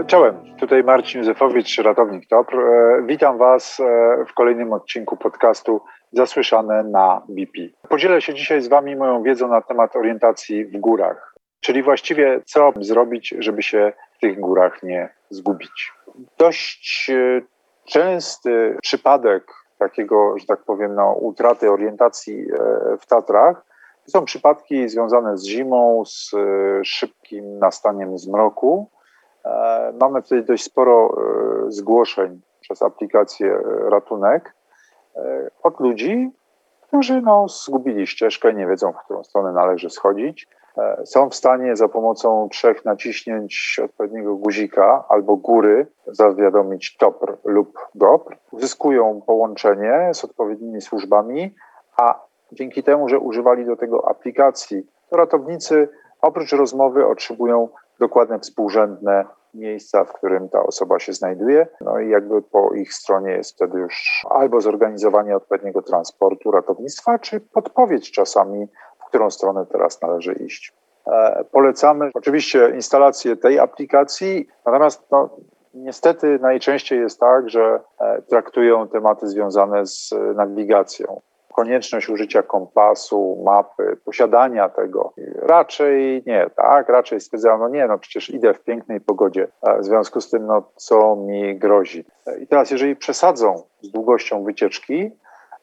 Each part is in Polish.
E, czołem, tutaj Marcin Józefowicz, ratownik TOPR. E, witam Was e, w kolejnym odcinku podcastu Zasłyszane na BP. Podzielę się dzisiaj z Wami moją wiedzą na temat orientacji w górach, czyli właściwie co zrobić, żeby się w tych górach nie zgubić. Dość częsty przypadek takiego, że tak powiem, no, utraty orientacji w Tatrach są przypadki związane z zimą, z szybkim nastaniem zmroku E, mamy tutaj dość sporo e, zgłoszeń przez aplikację Ratunek e, od ludzi, którzy no, zgubili ścieżkę, nie wiedzą, w którą stronę należy schodzić. Są w stanie za pomocą trzech naciśnięć odpowiedniego guzika albo góry zawiadomić TOPR lub GOPR. Uzyskują połączenie z odpowiednimi służbami, a dzięki temu, że używali do tego aplikacji, to ratownicy oprócz rozmowy otrzymują dokładne współrzędne miejsca, w którym ta osoba się znajduje. No i jakby po ich stronie jest wtedy już albo zorganizowanie odpowiedniego transportu, ratownictwa, czy podpowiedź czasami, w którą stronę teraz należy iść. E, polecamy oczywiście instalację tej aplikacji, natomiast no, niestety najczęściej jest tak, że e, traktują tematy związane z nawigacją konieczność użycia kompasu, mapy, posiadania tego. Raczej nie, tak? Raczej stwierdzam, no nie, no przecież idę w pięknej pogodzie. W związku z tym, no co mi grozi? I teraz, jeżeli przesadzą z długością wycieczki,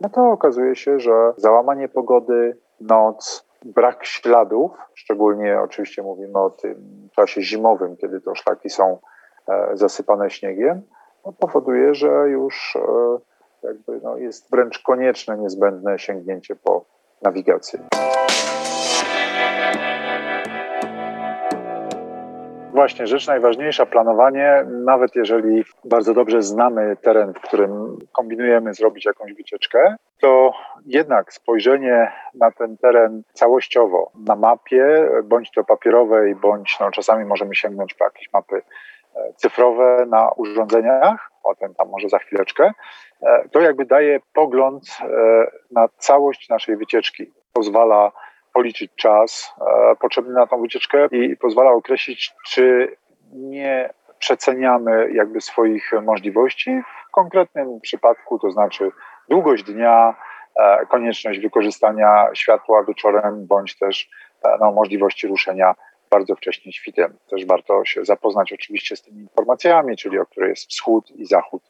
no to okazuje się, że załamanie pogody, noc, brak śladów, szczególnie oczywiście mówimy o tym czasie zimowym, kiedy to szlaki są e, zasypane śniegiem, no powoduje, że już e, jakby no, jest wręcz konieczne, niezbędne sięgnięcie po nawigację. Właśnie, rzecz najważniejsza, planowanie, nawet jeżeli bardzo dobrze znamy teren, w którym kombinujemy zrobić jakąś wycieczkę, to jednak spojrzenie na ten teren całościowo, na mapie, bądź to papierowej, bądź no, czasami możemy sięgnąć po jakieś mapy e, cyfrowe na urządzeniach, o tym tam może za chwileczkę, e, to jakby daje pogląd e, na całość naszej wycieczki. Pozwala policzyć czas e, potrzebny na tą wycieczkę i pozwala określić, czy nie przeceniamy jakby swoich możliwości w konkretnym przypadku, to znaczy długość dnia, konieczność wykorzystania światła wieczorem, bądź też no, możliwości ruszenia bardzo wcześnie świtem. Też warto się zapoznać oczywiście z tymi informacjami, czyli o której jest wschód i zachód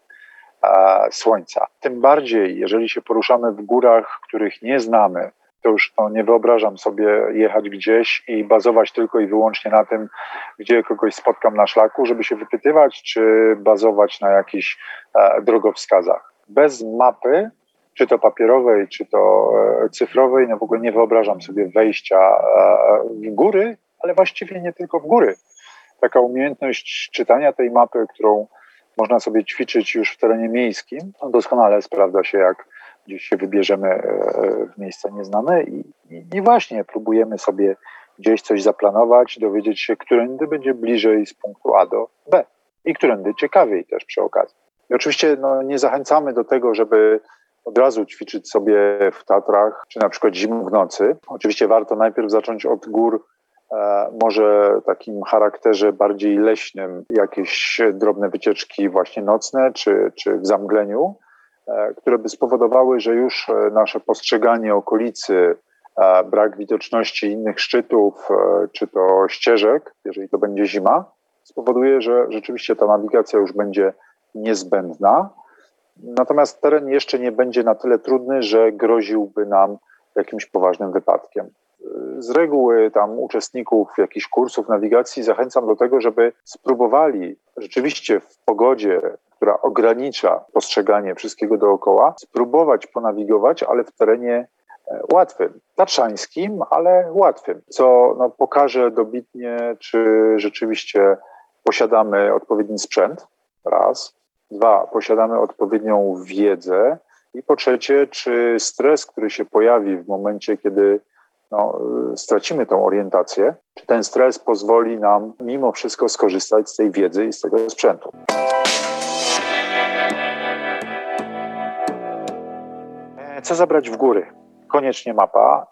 słońca. Tym bardziej, jeżeli się poruszamy w górach, których nie znamy, to już no, nie wyobrażam sobie jechać gdzieś i bazować tylko i wyłącznie na tym, gdzie kogoś spotkam na szlaku, żeby się wypytywać, czy bazować na jakichś e, drogowskazach. Bez mapy, czy to papierowej, czy to e, cyfrowej, no w ogóle nie wyobrażam sobie wejścia e, w góry ale właściwie nie tylko w góry. Taka umiejętność czytania tej mapy, którą można sobie ćwiczyć już w terenie miejskim, no doskonale sprawdza się, jak gdzieś się wybierzemy e, w miejsca nieznane i, i, właśnie próbujemy sobie gdzieś coś zaplanować, dowiedzieć się, którędy będzie bliżej z punktu A do B i którędy ciekawiej też przy okazji. I oczywiście no, nie zachęcamy do tego, żeby od razu ćwiczyć sobie w Tatrach, czy na przykład zimą w nocy. Oczywiście warto najpierw zacząć od gór może takim charakterze bardziej leśnym, jakieś drobne wycieczki właśnie nocne czy, czy w zamgleniu, e, które by spowodowały, że już e, nasze postrzeganie okolicy, brak widoczności innych szczytów czy to ścieżek, jeżeli to będzie zima, spowoduje, że rzeczywiście ta nawigacja już będzie niezbędna. Natomiast teren jeszcze nie będzie na tyle trudny, że groziłby nam jakimś poważnym wypadkiem z reguły tam uczestników jakichś kursów nawigacji zachęcam do tego, żeby spróbowali rzeczywiście w pogodzie, która ogranicza postrzeganie wszystkiego dookoła, spróbować ponawigować, ale w terenie e, łatwym, tatrzańskim, ale łatwym, co no, pokaże dobitnie, czy rzeczywiście posiadamy odpowiedni sprzęt, raz, dwa, posiadamy odpowiednią wiedzę. I po trzecie, czy stres, który się pojawi w momencie, kiedy no, stracimy tą orientację, czy ten stres pozwoli nam mimo wszystko skorzystać z tej wiedzy i z tego sprzętu. Co zabrać w góry? Koniecznie mapa.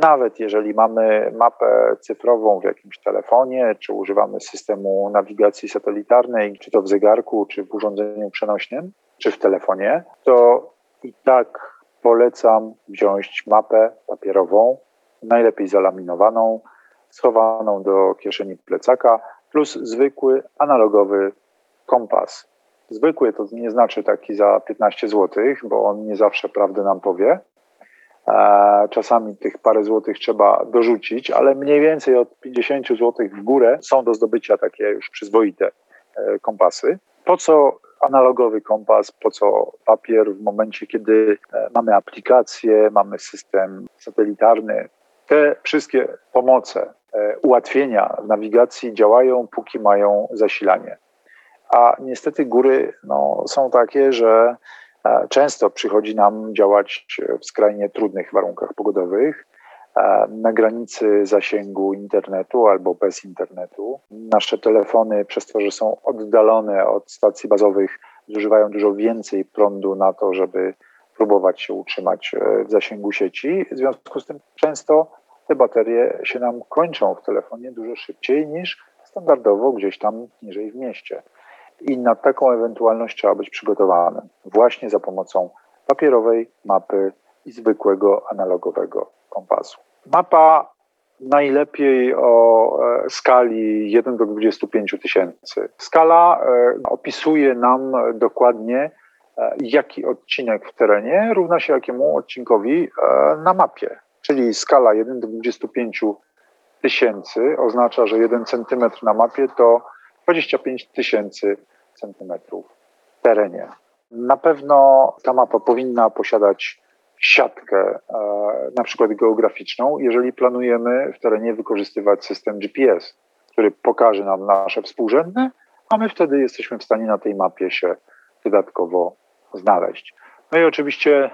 Nawet jeżeli mamy mapę cyfrową w jakimś telefonie, czy używamy systemu nawigacji satelitarnej, czy to w zegarku, czy w urządzeniu przenośnym, czy w telefonie, to i tak polecam wziąć mapę papierową, najlepiej zalaminowaną, schowaną do kieszeni plecaka, plus zwykły analogowy kompas. Zwykły to nie znaczy taki za 15 zł, bo on nie zawsze prawdę nam powie. E, czasami tych parę złotych trzeba dorzucić, ale mniej więcej od 50 zł w górę są do zdobycia takie już przyzwoite e, kompasy. Po co analogowy kompas, po co papier w momencie, kiedy e, mamy aplikację, mamy system satelitarny. Te wszystkie pomoce, ułatwienia w nawigacji działają, póki mają zasilanie. A niestety góry no, są takie, że E, często przychodzi nam działać w skrajnie trudnych warunkach pogodowych, e, na granicy zasięgu internetu albo bez internetu. Nasze telefony, przez to, że są oddalone od stacji bazowych, zużywają dużo więcej prądu na to, żeby próbować się utrzymać e, w zasięgu sieci. W związku z tym często te baterie się nam kończą w telefonie dużo szybciej niż standardowo gdzieś tam niżej w mieście. I na taką ewentualność trzeba być przygotowanym właśnie za pomocą papierowej mapy i zwykłego analogowego kompasu. Mapa najlepiej o e, skali 1 do 25 tysięcy. Skala e, opisuje nam dokładnie, jaki odcinek w terenie równa się jakiemu odcinkowi na mapie. Czyli skala 1 do 25 tysięcy oznacza, że 1 centymetr na mapie to 25 tysięcy centymetrów w terenie. Na pewno ta mapa powinna posiadać siatkę, e, na przykład geograficzną, jeżeli planujemy w terenie wykorzystywać system GPS, który pokaże nam nasze współrzędne, a my wtedy jesteśmy w stanie na tej mapie się dodatkowo znaleźć. No i oczywiście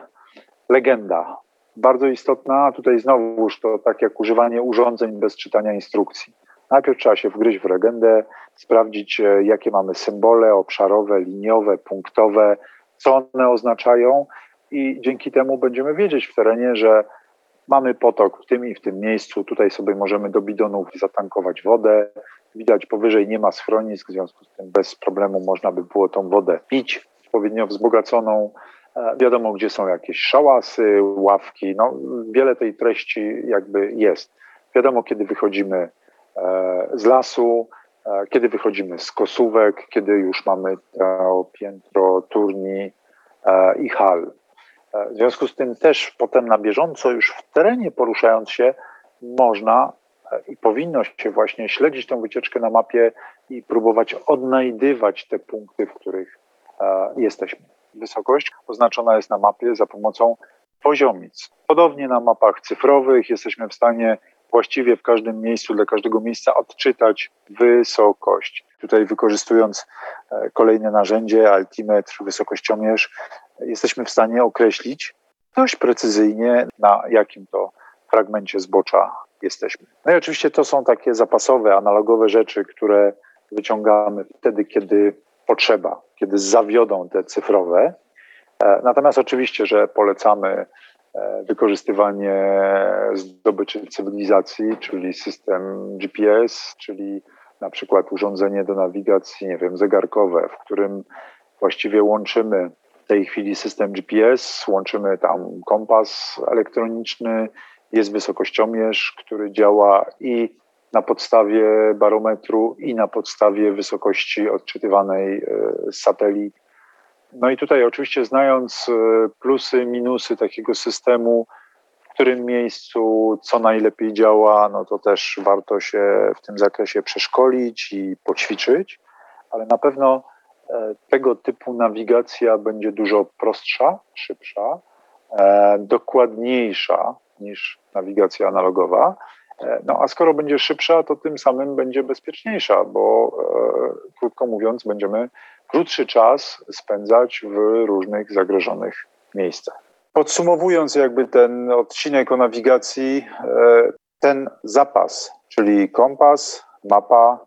legenda. Bardzo istotna, tutaj znowuż to tak jak używanie urządzeń bez czytania instrukcji. Najpierw trzeba się wgryźć w legendę, sprawdzić, e, jakie mamy symbole obszarowe, liniowe, punktowe, co one oznaczają, i dzięki temu będziemy wiedzieć w terenie, że mamy potok w tym i w tym miejscu. Tutaj sobie możemy do bidonów zatankować wodę. Widać powyżej nie ma schronisk, w związku z tym bez problemu można by było tą wodę pić, odpowiednio wzbogaconą. E, wiadomo, gdzie są jakieś szałasy, ławki. No, wiele tej treści jakby jest. Wiadomo, kiedy wychodzimy E, z lasu, e, kiedy wychodzimy z kosówek, kiedy już mamy to piętro turni i hal. W związku z tym też potem na bieżąco, już w terenie poruszając się, można i powinno się właśnie śledzić tą wycieczkę na mapie i próbować odnajdywać te punkty, w których jesteśmy. Wysokość oznaczona jest na mapie za pomocą poziomic. Podobnie na mapach cyfrowych jesteśmy w stanie właściwie w każdym miejscu, dla każdego miejsca odczytać wysokość. Tutaj wykorzystując e, kolejne narzędzie, altimetr, wysokościomierz, jesteśmy w stanie określić dość precyzyjnie, na jakim to fragmencie zbocza jesteśmy. No i oczywiście to są takie zapasowe, analogowe rzeczy, które wyciągamy wtedy, kiedy potrzeba, kiedy zawiodą te cyfrowe. E, natomiast oczywiście, że polecamy E, wykorzystywanie zdobyczy cywilizacji, czyli system GPS, czyli na przykład urządzenie do nawigacji, nie wiem, zegarkowe, w którym właściwie łączymy w tej chwili system GPS, łączymy tam kompas elektroniczny, jest wysokościomierz, który działa i na podstawie barometru, i na podstawie wysokości odczytywanej e, z satelit no i tutaj oczywiście znając e, plusy, minusy takiego systemu, w którym miejscu co najlepiej działa, no to też warto się w tym zakresie przeszkolić i poćwiczyć, ale na pewno e, tego typu nawigacja będzie dużo prostsza, szybsza, e, dokładniejsza niż nawigacja analogowa. No a skoro będzie szybsza, to tym samym będzie bezpieczniejsza, bo krótko mówiąc, będziemy krótszy czas spędzać w różnych zagrożonych miejscach. Podsumowując jakby ten odcinek o nawigacji, e, ten zapas, czyli kompas, mapa,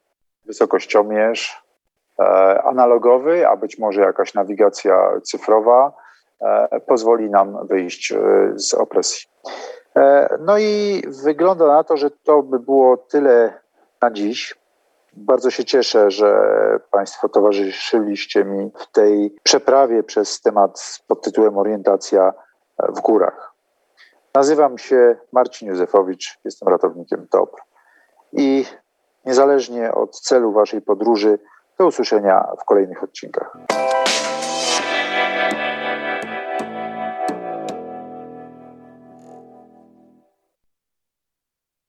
wysokościomierz, e, analogowy, a być może jakaś nawigacja cyfrowa, e, pozwoli nam wyjść z opresji. E, no i wygląda na to, że to by było tyle na dziś. Bardzo się cieszę, że Państwo towarzyszyliście mi w tej przeprawie przez temat pod tytułem Orientacja w górach. Nazywam się Marcin Józefowicz, jestem ratownikiem TOP i niezależnie od celu Waszej podróży, do usłyszenia w kolejnych odcinkach.